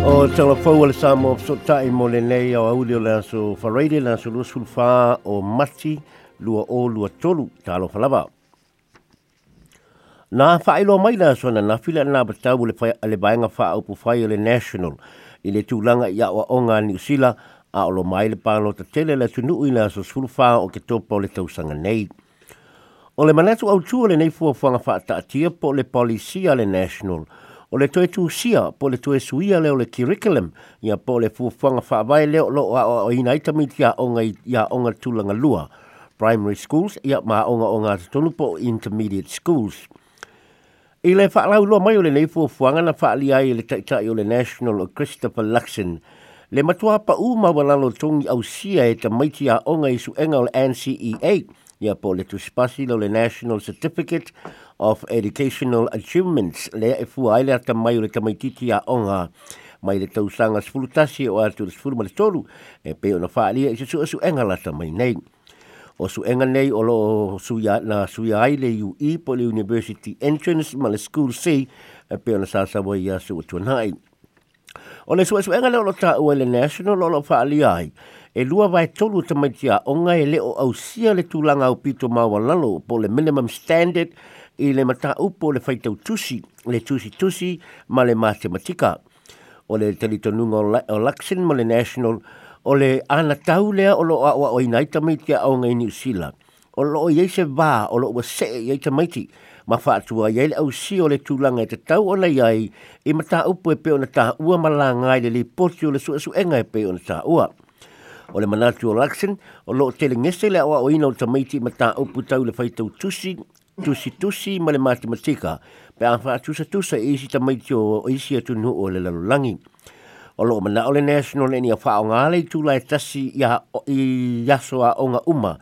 O telefou le sa mo sotai mo le nei o au leo la so whareire la so lua sulfa o mati lua o lua tolu talo falava. Nā whaelo mai la so na nafila nā batau le, le baenga wha au pu le national i le tūlanga i awa o ngā New Zealand a olo mai le pālo ta tele la tunu i la so sulfa o ke topa o le tausanga nei. O le manatu au tua le nei fuafuanga wha taatia po le polisia le national – o le toe tūsia po le toe suia leo le curriculum ia po le fuafuanga whaabai leo lo a o ina itami ti a onga i a onga tūlanga lua primary schools ia ma onga o ngā tonu po intermediate schools. I le whaalau lua mai o le neifu fuanga na whaali ai le taitai o le national o Christopher Luxon le matua pa uma walalo tongi au sia e ta maiti a onga i su enga o le NCE8 ia po le tuspasi lo le national certificate of Educational Achievements lea e fua aile ata mai o le tamaititi a onga mai le tausanga sfulutasi o atu le sfulma le tolu e pe ona whaalia i se sua su enga lata mai nei. O su enga nei o lo suia, na suia ai le UE po le University Entrance ma School C e pe ona sāsawa i asu o tuanai. O le sua su enga leo lo ta ua le National o lo whaalia ai e lua vai tolu tamaitia o ngai e leo au ausia le tulanga au pito mawa lalo po le minimum standard i le mata upo le faitau tusi, le tusi tusi ma le matematika. O le talitonunga o Luxon ma le National o le ana tau lea o lo a o i nai tamai te au ngai New Zealand. O lo'o i se vā, o lo ua se i te maiti, ma whātua i le au si o le tūlanga e te tau o nei ai, i mata upo e peo na tā ua malanga i le li poti o le sua suenga e peo na tā ua o le manatu o Luxon, o loo tele ngese le awa o ina o tamaiti ma tā upu tau le whaitau tusi tusi tusi ma matematika pe a fa tusa tusa e si tamai tio o e isi atu nu o le lalulangi. O loo mana o le national ni a wha o ngale tu lai tasi ia i yaso o nga uma.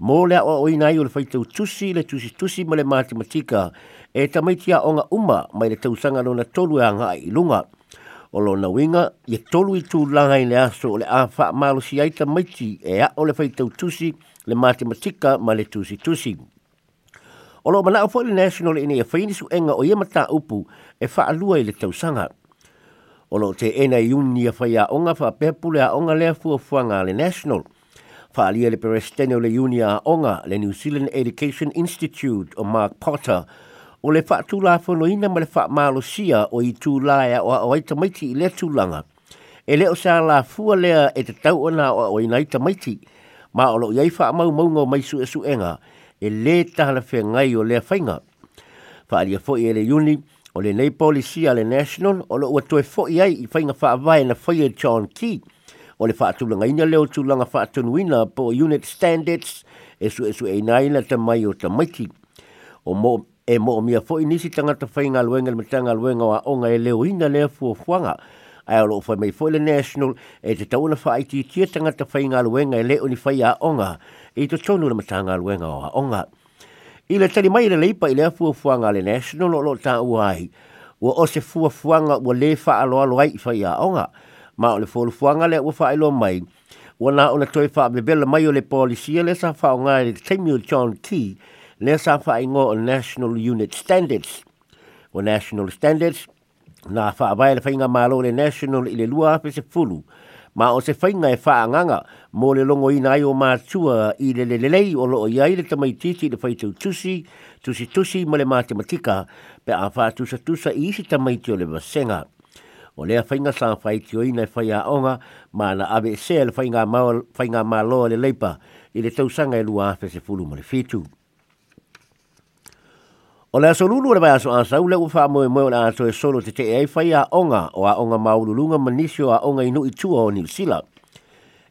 Mō lea o o inai o le whaitau tusi le tusi tusi ma matematika e tamai tia o nga uma mai le tausanga no na tolu a ngā i lunga. O lo na winga, ia tolu i tū langa i le aso o le a wha maalo si aita maiti e a o le whaitau tusi le matematika ma le tusi. tusi. Olo lo mana o le national ini e whaini su enga o yemata upu e wha alua i le tausanga. Olo te ena i e ia a whaia onga fa pepule a onga lea fua fuanga le national. Wha alia le perestene le uni onga le New Zealand Education Institute o Mark Potter o le wha tula whono ina ma le wha malo o i tū laia o a o maiti i le tūlanga. E le o sea la fua lea e te tau ona o a o i naita maiti ma o lo iai wha mau maunga o e su enga e lē tahala feagai o lea faiga faaalia foʻi e le iuni o lenei polisia le national o le ua toe foʻi ai i faiga faavae na faia e john key o le faatulagaina le o tulaga faatonuina po unit standards e su e suʻesuʻeina ai na tamai o tamaiti o mo e moʻomia foʻi nisi tagata faigaloega le matagaluega o aʻoga e leoina le afuafuaga ai o fa mai foi le national e te tauna fa ai tia tangata fai ngā luenga e le oni fai a onga e to tonu le mata ngā luenga o a onga. I le tali mai le leipa i le afua fuanga le national o lo tā uai ua o se fua fuanga ua le fa alo alo ai fai a onga ma o le folu fuanga le ua fa ilo mai ua nā o le toi fa bebela mai o le polisia le sa fa o ngā le Samuel John Key le sa fa ingo o National Unit Standards o National Standards na fa vai le fainga malo le national ile lua pe se fulu ma o se fainga e fa nganga mo le longo ina ai o ma tua i le le lei o lo i ile tamai titi le fai tusi tusi tusi mo le matematika pe a fa tusa tusa i isi tamai tio le vasenga o le fainga sa fai tio ina e fai a onga ma na ave se le fainga malo le leipa i le tausanga e lua pe se fulu mo le fitu. O le aso lulu le aso asa ule ufa moe moe na aso e solo te te ei whai a onga o a onga maululunga manisio a onga inu i tua o New Zealand.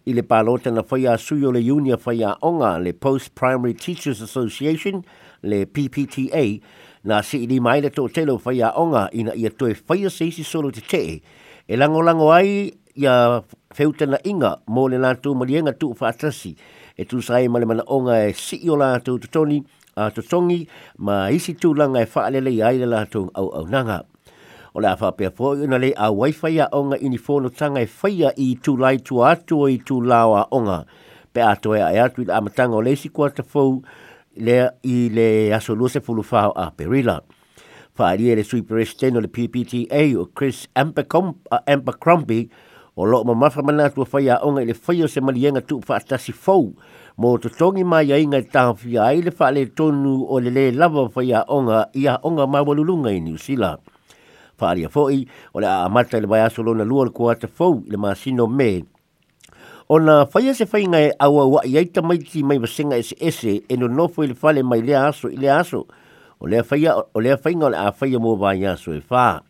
I le palota na whai a suyo le unia whai a onga le Post Primary Teachers Association le PPTA na si ili e mai le tō telo whai a onga ina ia toe whai a seisi solo te te e, e lango lango ai ia wheutana inga mō le lātou marienga tū whaatasi e tū sai malemana onga e si o lātou tutoni toni a to songi ma isi tu langa e faale le ai le lato au au nanga. ola fa afa pe fo na le a wifi ya onga ini fono tanga e faia i tu lai tu atu i tu lawa onga. Pe ato e ai atu i la matanga o le isi kua ta le i le aso luse fulu fao a perila. fa Faa e le presteno le PPTA o Chris ampercom uh, o loo mamafa mana tua fai aʻoga i le faia o se maliega tuufaatasi fou mo totogi mai aiga e tahafia ai le faaletonu o le lē lava fai aʻoga i aʻoga maualuluga i niusila faaalia fo'i o le aamata i le vaeaso lona lua o le kuata fou i le masino me ona faia se faiga e auauaʻi ai tamaiti mai vasega eseese e, e nonofo i le fale mai lea aso i le aso o lea faia o lea faiga o le a faia mo vaeaso e fa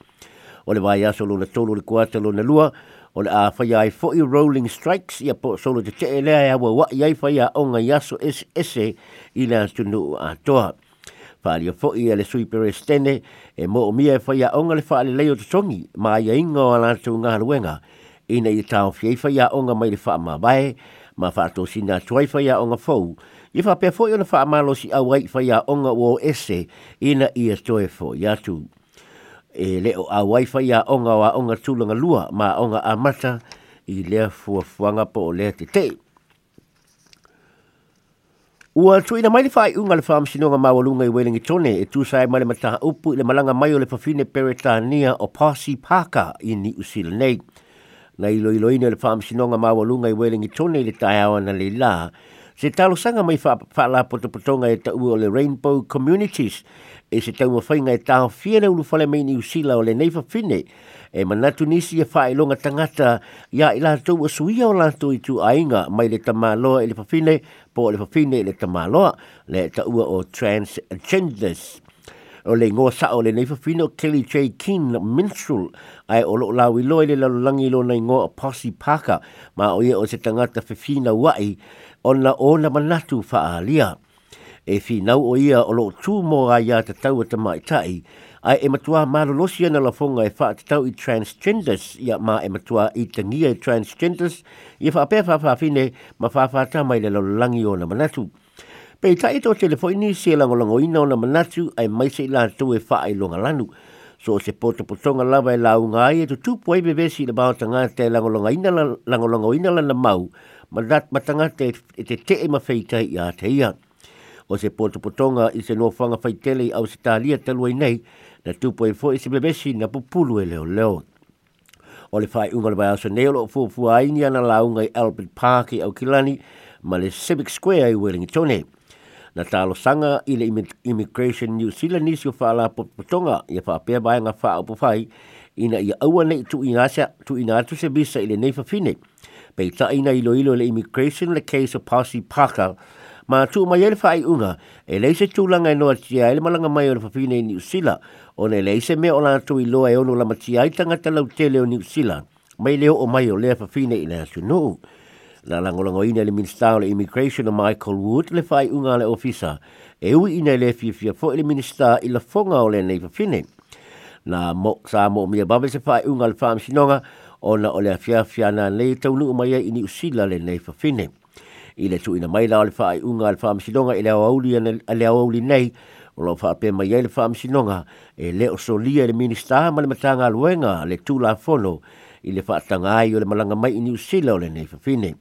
o le vaeaso lona tolu o le kuata lona lua o le a fai ai foi rolling strikes ia po solo te te e lea e awa wa iai fai a onga yaso ese ese i le tunu a toa. Whaalia foi e le sui pere stene e mo o mia e fai a onga le whaale leo te tongi ma ia inga o ala tu ngā luenga. Ina i tau fiei fai a onga mai le wha ma vae ma wha to sina tuai fai a onga fau. I wha pe foi o le wha malo a wai fai a onga o ese ina i a fo i atu. i a toe fo i atu e leo a waifa ia onga wa onga tūlanga lua ma onga a mata i lea fua fuanga po o lea te te. Ua tuina maile fai unga le whaam sinonga mawalunga i welingi tone e tu sae le mataha upu i le malanga mai o le fafine peretania o Pasi Paka i ni usila nei. Na ilo ilo ina le whaam sinonga mawalunga i welingi tone i le tae awana le laa se talo sanga mai fa fa la poto e ta o le rainbow communities e se tau mawhai ngai e tāo whiere ulu whale mei ni usila o le neifa whine e manatu nisi e whae longa tangata ia i lātou a suia o lātou i tū ainga mai le tamāloa e le whawhine po le whawhine e le tamāloa le ta ua o transgenders o le ngō sa o le neifa whine o Kelly J. Keen minstrel ai o loko lawi loa i le lalolangi lo nei ngō a posi paka ma o ia o se tangata whiwhina wai ona o na manatu faaalia e nau o ia o lo tū mō a ia te tau te mai tai, ai e matua mālolosi na la fonga e fa te tau i transgenders ia ma e matua i te ngia i e transgenders i wha pē fa whawhine ma wha whata mai le lalangi o na manatu. Pei tai telefoni telefoini se langolango ina o na manatu ai mai se ila tū e wha ai longa lanu. So se poto potonga lawa e la unga ai e tu tūpua i si le ba o tanga te langolango na la, langolango ina la mau Marat matanga te, te te e mawhaitai i a te ia. O se pōtopotonga i se nōwhanga whaitele i au se tālia talua nei, na tupo e fo i se bebesi na pupulu e leo leo. O le whai unga lewa aso neolo o fuafua aini ana launga i Albert Park i au kilani, ma le Civic Square i Wellingtone. Na talo sanga i le Immigration New Zealand nisi o whaala potonga i a whaapea bae ngā wha fai ina i aua nei tu ina atu se bisa i le nei fafine. Pei taina ilo ilo le immigration le case of Posse Parker, Ma tu mai ele fai unga, e se tūlanga e noa tia ele malanga mai o le whawhine i New Zealand, o ne me mea o lātou i loa e ono la tia i tangata lau tele o New Zealand, mai leo o mai o lea fafine i le nuu. La langolango ina le minister o le immigration o Michael Wood le fai unga le ofisa, e ui ina le fia fo le minister i la fonga o le nei fafine. Na mo, sa mo mia babe se whaai unga le fam sinonga, ona o le afiafia na nei taunuu mai ai i niusila lenei fafine i le tuuina mai la o le faaiʻuga a le faamasinoga i le auauli a le auauli nei o loo faapea mai ai le faamasinoga e lē o solia i le minista ma le matagaluega le tulafono i le faataga ai o le malaga mai i niusila o lenei fafine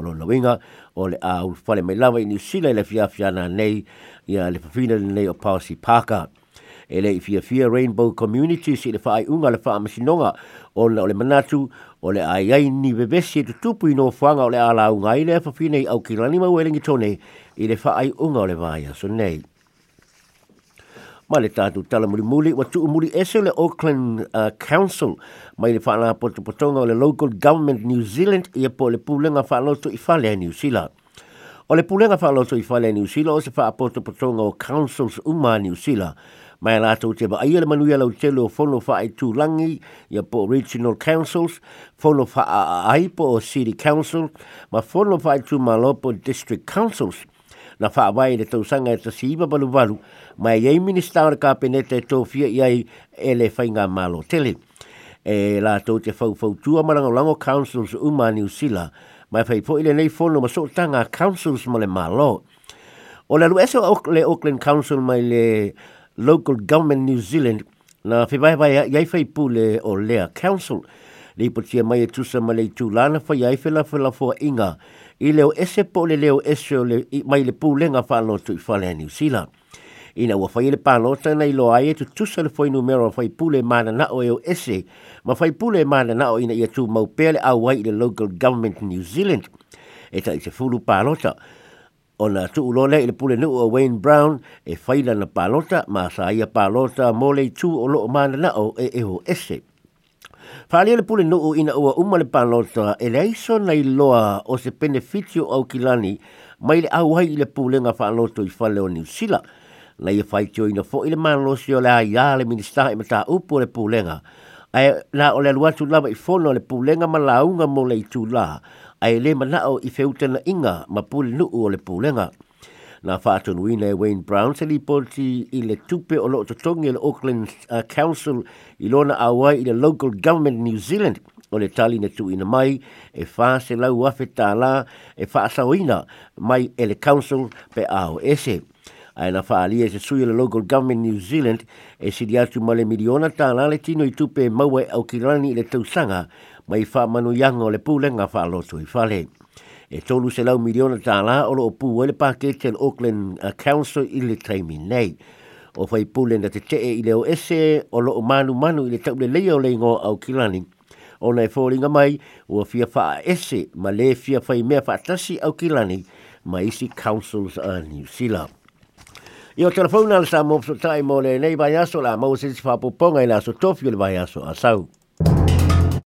o lona uiga o le aulufale mai lava i niusila i le afiafiana nei ia le fafine lenei o pausi paka e le fia fia Rainbow Communities i le whaai unga le whaama sinonga o le ole manatu o le ai ai ni bebesi e tu tupu i no whanga o le ala unga i le whawhinei au ki lani mawelingi tone i le whaai unga o le vaya so nei. Mai le tātou tala muri muri, wa tuu muri ese le Auckland uh, Council, mai le whanaha potu potonga o le local government New Zealand i apo le pūlenga whanoto i whalea New Zealand. O le pūlenga whanoto i whalea New Zealand o se whaapotu potonga o Councils Uma New Zealand, mai la tau te ba aia le manu ia lau te lo fa ai tu langi ya po regional councils fono fa ai po city council ma fono fa ai tu malopo district councils na fa vai le tau sanga e ta si iba balu balu mai ia i minister ar ka penete e tau ia ele fai malo tele e la tau te fau fau tu marango lango councils uma New Sila mai fai po ile nei fono ma so tanga councils mo le malo O le lu eso le Auckland Council mai le Local Government New Zealand na whewaewae iai whai pule o Lea Council. Lei po tia mai e tusa ma lei tū lana whai iai whela whela fua inga i leo ese po le leo ese o le mai le pule ngā whanau tu i whalea New Zealand. Ina ua whai le pānota nei lo ai e tu tusa le whai numero a whai pule mana na o eo ese ma whai pule mana na o ina ia tū maupea le awai i le Local Government New Zealand. E tai te fulu pānota. Pānota. Ona tu ulo le pule nu o Wayne Brown e faila na palota ma sa ia palota mo le tu o lo mana na o e eho ho ese. Fali le pule nu ina ua uma le palota e le aiso na i loa o se beneficio au kilani mai le au hai le pule nga palota i fale o niusila. Na i fai e tio ina fo ile manlo si o le a ia le minista e mata upo le pule nga. Ai, na o le aluatu lava i fono le pule nga malaunga mo le i tu laa. ai le mana'o i feutana inga ma pule nuu o le pulenga. Na whaatunuina e Wayne Brown se li politi i le tupe o loo totongi le Auckland uh, Council i lona awai i le Local Government New Zealand o le tali na tuina mai e wha se lau wafe tāla e whaasaoina mai e le council pe ao ese. Aina whaalia se sui le local government New Zealand e siri atu ma le miliona tāla le tino i tupe maua e au kirani le tausanga mai wha manu yanga o le pūlenga wha aloto i whale. E tolu se lau miliona tā la o lo pū ele pākete le Auckland uh, Council i le taimi nei. O whai pūlenga te tee i leo ese o lo manu manu i le tau le leo o le ngō au kilani. O nei fōringa mai ua fia wha ese ma le fia whai mea wha tasi au kilani ma isi councils a New Zealand. I o telefona le sa mōpso tai mō le nei vai aso la mō se si whapoponga i la so tofi le vai aso a sau.